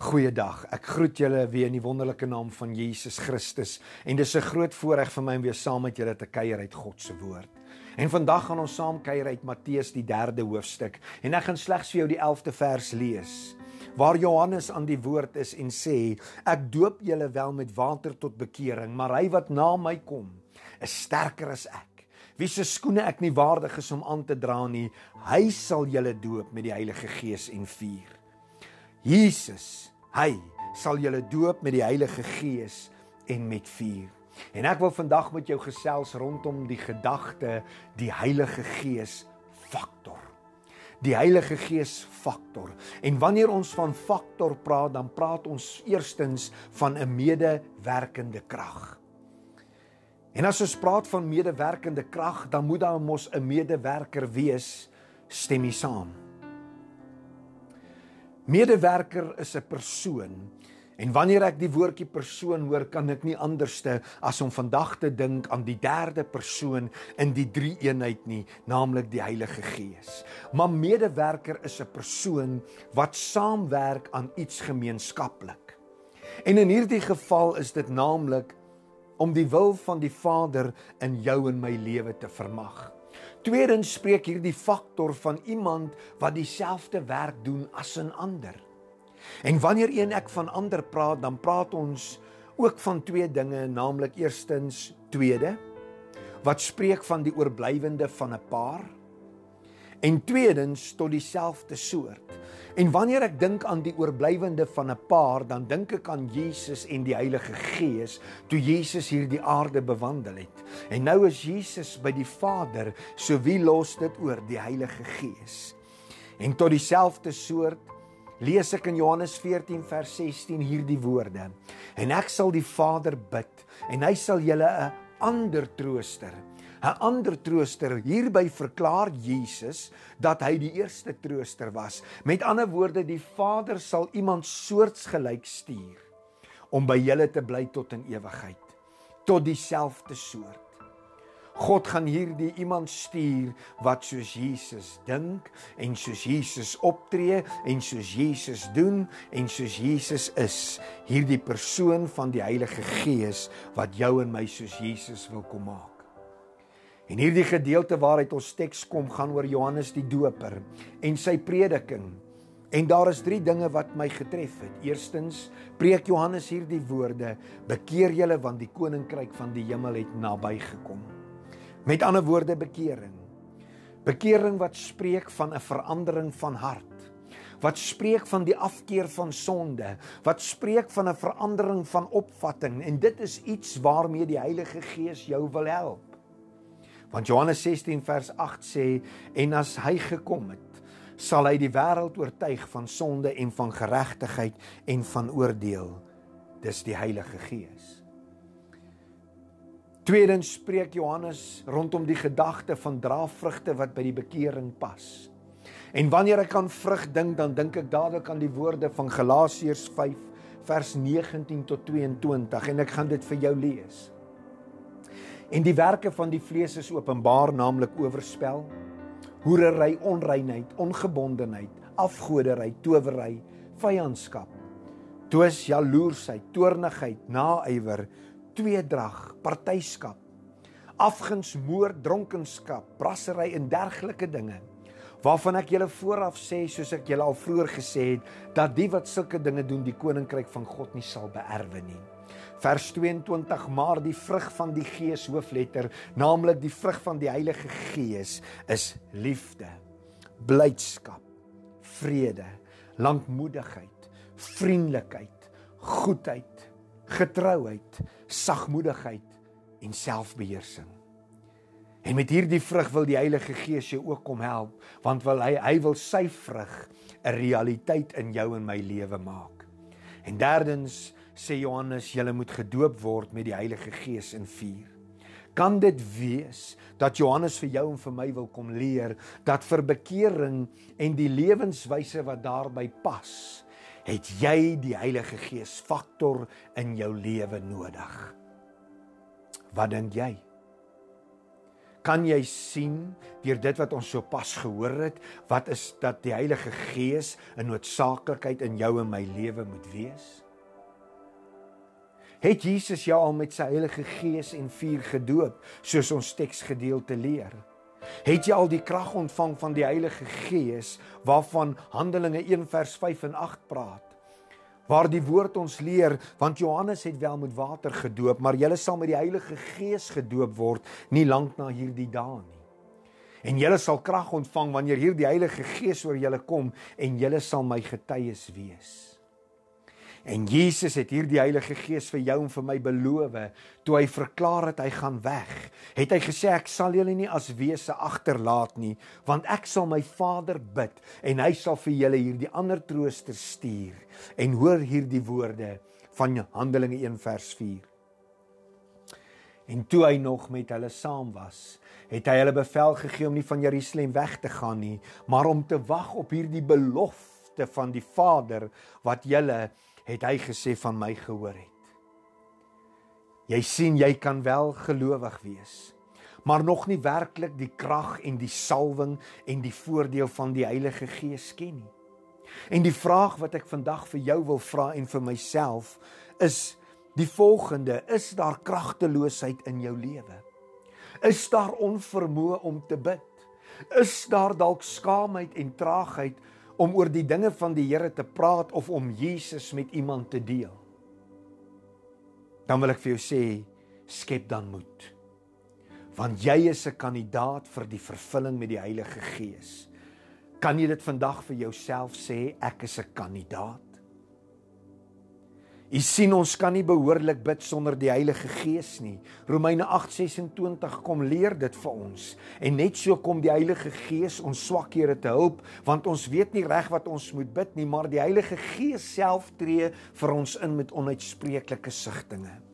Goeiedag. Ek groet julle weer in die wonderlike naam van Jesus Christus. En dis 'n groot voorreg vir my om weer saam met julle te kuier uit God se woord. En vandag gaan ons saam kuier uit Matteus die 3de hoofstuk. En ek gaan slegs vir jou die 11de vers lees. Waar Johannes aan die woord is en sê: Ek doop julle wel met water tot bekering, maar hy wat na my kom, is sterker as ek. Wie se skoene ek nie waardig is om aan te dra nie, hy sal julle doop met die Heilige Gees en vuur. Jesus Hy sal julle doop met die Heilige Gees en met vuur. En ek wil vandag met jou gesels rondom die gedagte die Heilige Gees faktor. Die Heilige Gees faktor. En wanneer ons van faktor praat, dan praat ons eerstens van 'n medewerkende krag. En as ons praat van medewerkende krag, dan moet daar mos 'n medewerker wees, stem jy saam? Medewerker is 'n persoon. En wanneer ek die woordjie persoon hoor, kan ek nie anderste as om vandag te dink aan die derde persoon in die drie eenheid nie, naamlik die Heilige Gees. Maar medewerker is 'n persoon wat saamwerk aan iets gemeenskaplik. En in hierdie geval is dit naamlik om die wil van die Vader in jou en my lewe te vermag. Tweedens spreek hierdie faktor van iemand wat dieselfde werk doen as 'n ander. En wanneer een ek van ander praat, dan praat ons ook van twee dinge, naamlik eerstens tweede wat spreek van die oorblywende van 'n paar en tweedens tot dieselfde soort. En wanneer ek dink aan die oorblywende van 'n paar, dan dink ek aan Jesus en die Heilige Gees toe Jesus hierdie aarde bewandel het. En nou is Jesus by die Vader, so wie los dit oor die Heilige Gees? En tot dieselfde soort lees ek in Johannes 14 vers 16 hierdie woorde. En ek sal die Vader bid en hy sal julle 'n ander trooster 'n ander trooster. Hierby verklaar Jesus dat hy die eerste trooster was. Met ander woorde, die Vader sal iemand soortgelyk stuur om by julle te bly tot in ewigheid, tot dieselfde soort. God gaan hierdie iemand stuur wat soos Jesus dink en soos Jesus optree en soos Jesus doen en soos Jesus is. Hierdie persoon van die Heilige Gees wat jou en my soos Jesus wil kom maak. En hierdie gedeelte waaruit ons teks kom gaan oor Johannes die Doper en sy prediking. En daar is 3 dinge wat my getref het. Eerstens, preek Johannes hierdie woorde: "Bekeer julle want die koninkryk van die hemel het nabygekom." Met ander woorde, bekering. Bekering wat spreek van 'n verandering van hart. Wat spreek van die afkeer van sonde, wat spreek van 'n verandering van opvatting en dit is iets waarmee die Heilige Gees jou wil help. Want Johannes 16 vers 8 sê en as hy gekom het, sal hy die wêreld oortuig van sonde en van geregtigheid en van oordeel. Dis die Heilige Gees. Tweedens spreek Johannes rondom die gedagte van dra vrugte wat by die bekering pas. En wanneer ek aan vrug dink, dan dink ek dadelik aan die woorde van Galasiërs 5 vers 19 tot 22 en ek gaan dit vir jou lees. En die werke van die vlees is openbaar, naamlik oorspel, hoerery, onreinheid, ongebondenheid, afgoderry, towery, vyandskap, twis, jaloersheid, toornigheid, naaiwer, tweedrag, partyskap, afguns, moord, dronkenskap, brassery en dergelike dinge waarvan ek julle vooraf sê soos ek julle al vroeër gesê het dat die wat sulke dinge doen die koninkryk van God nie sal beerwe nie. Vers 22 maar die vrug van die Gees hoofletter, naamlik die vrug van die Heilige Gees is liefde, blydskap, vrede, lankmoedigheid, vriendelikheid, goedheid, getrouheid, sagmoedigheid en selfbeheersing. En met hierdie vrug wil die Heilige Gees jou ook kom help, want wil hy hy wil sy vrug 'n realiteit in jou en my lewe maak. En derdens sê Johannes, julle moet gedoop word met die Heilige Gees in vuur. Kan dit wees dat Johannes vir jou en vir my wil kom leer dat vir bekering en die lewenswyse wat daarbey pas, het jy die Heilige Gees faktor in jou lewe nodig? Wat dink jy? Kan jy sien deur dit wat ons sopas gehoor het, wat is dat die Heilige Gees 'n noodsaaklikheid in jou en my lewe moet wees? Het Jesus jou al met sy Heilige Gees en vuur gedoop, soos ons teksgedeelte leer? Het jy al die krag ontvang van die Heilige Gees waarvan Handelinge 1 vers 5 en 8 praat? waar die woord ons leer want Johannes het wel met water gedoop maar julle sal met die Heilige Gees gedoop word nie lank na hierdie dae nie en julle sal krag ontvang wanneer hierdie Heilige Gees oor julle kom en julle sal my getuies wees En Jesus het hierdie Heilige Gees vir jou en vir my beloof toe hy verklaar het hy gaan weg. Het hy gesê ek sal julle nie as wese agterlaat nie, want ek sal my Vader bid en hy sal vir julle hierdie ander trooster stuur. En hoor hierdie woorde van Handelinge 1 vers 4. En toe hy nog met hulle saam was, het hy hulle bevel gegee om nie van Jerusalem weg te gaan nie, maar om te wag op hierdie belofte van die Vader wat julle het hy gesê van my gehoor het. Jy sien jy kan wel gelowig wees, maar nog nie werklik die krag en die salwing en die voordeel van die Heilige Gees ken nie. En die vraag wat ek vandag vir jou wil vra en vir myself is die volgende: Is daar kragteloosheid in jou lewe? Is daar onvermoë om te bid? Is daar dalk skaamheid en traagheid om oor die dinge van die Here te praat of om Jesus met iemand te deel. Dan wil ek vir jou sê, skep dan moed. Want jy is 'n kandidaat vir die vervulling met die Heilige Gees. Kan jy dit vandag vir jouself sê, ek is 'n kandidaat? U sien ons kan nie behoorlik bid sonder die Heilige Gees nie. Romeine 8:26 kom leer dit vir ons. En net so kom die Heilige Gees ons swakhede te help, want ons weet nie reg wat ons moet bid nie, maar die Heilige Gees self tree vir ons in met onuitspreeklike sigtinge.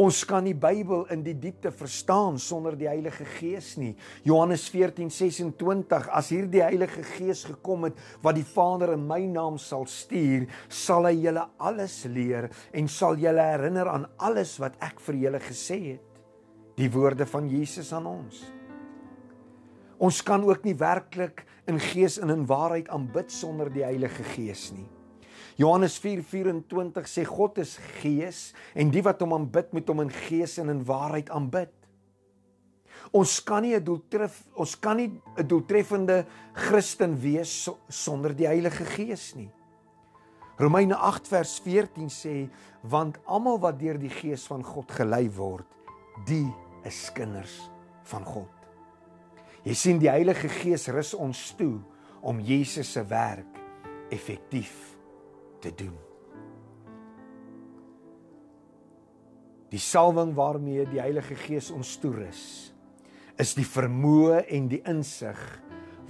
Ons kan die Bybel in die diepte verstaan sonder die Heilige Gees nie. Johannes 14:26 As hierdie Heilige Gees gekom het wat die Vader in my naam sal stuur, sal hy julle alles leer en sal julle herinner aan alles wat ek vir julle gesê het. Die woorde van Jesus aan ons. Ons kan ook nie werklik in gees en in waarheid aanbid sonder die Heilige Gees nie. Johannes 4:24 sê God is gees en die wat hom aanbid moet hom in gees en in waarheid aanbid. Ons kan nie 'n doeltref ons kan nie 'n doeltreffende Christen wees so, sonder die Heilige Gees nie. Romeine 8 vers 14 sê want almal wat deur die Gees van God gelei word, die is kinders van God. Jy sien die Heilige Gees rus ons toe om Jesus se werk effektief te doen. Die salwing waarmee die Heilige Gees ons toerus is die vermoë en die insig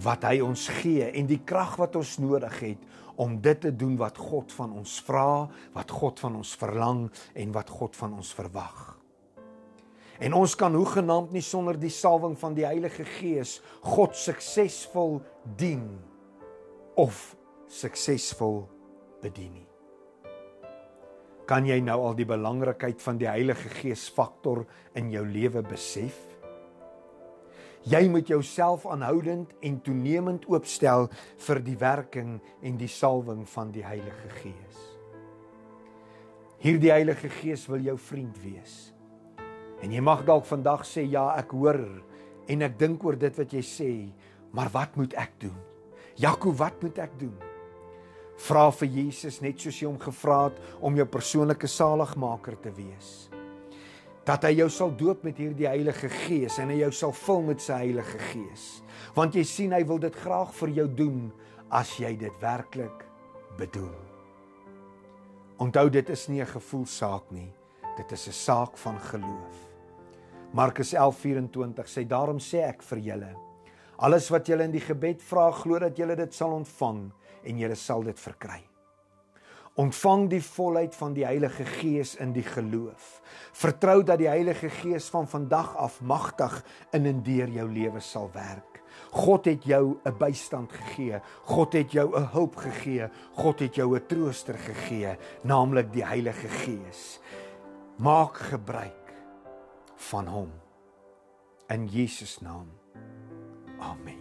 wat hy ons gee en die krag wat ons nodig het om dit te doen wat God van ons vra, wat God van ons verlang en wat God van ons verwag. En ons kan hoegenaamd nie sonder die salwing van die Heilige Gees God suksesvol dien of suksesvol bedien nie. Kan jy nou al die belangrikheid van die Heilige Gees faktor in jou lewe besef? Jy moet jouself aanhoudend en toenemend oopstel vir die werking en die salwing van die Heilige Gees. Hierdie Heilige Gees wil jou vriend wees. En jy mag dalk vandag sê ja, ek hoor en ek dink oor dit wat jy sê, maar wat moet ek doen? Jakob, wat moet ek doen? Vra vir Jesus net soos jy hom gevra het om jou persoonlike saligmaker te wees. Dat hy jou sal doop met hierdie Heilige Gees en hy jou sal vul met sy Heilige Gees. Want jy sien hy wil dit graag vir jou doen as jy dit werklik bedoel. Onthou dit is nie 'n gevoelsaak nie. Dit is 'n saak van geloof. Markus 11:24 sê daarom sê ek vir julle alles wat julle in die gebed vra glo dat julle dit sal ontvang en jy sal dit verkry. Ontvang die volheid van die Heilige Gees in die geloof. Vertrou dat die Heilige Gees van vandag af magtig in en deur jou lewe sal werk. God het jou 'n bystand gegee. God het jou 'n hulp gegee. God het jou 'n trooster gegee, naamlik die Heilige Gees. Maak gebruik van hom. in Jesus naam. Amen.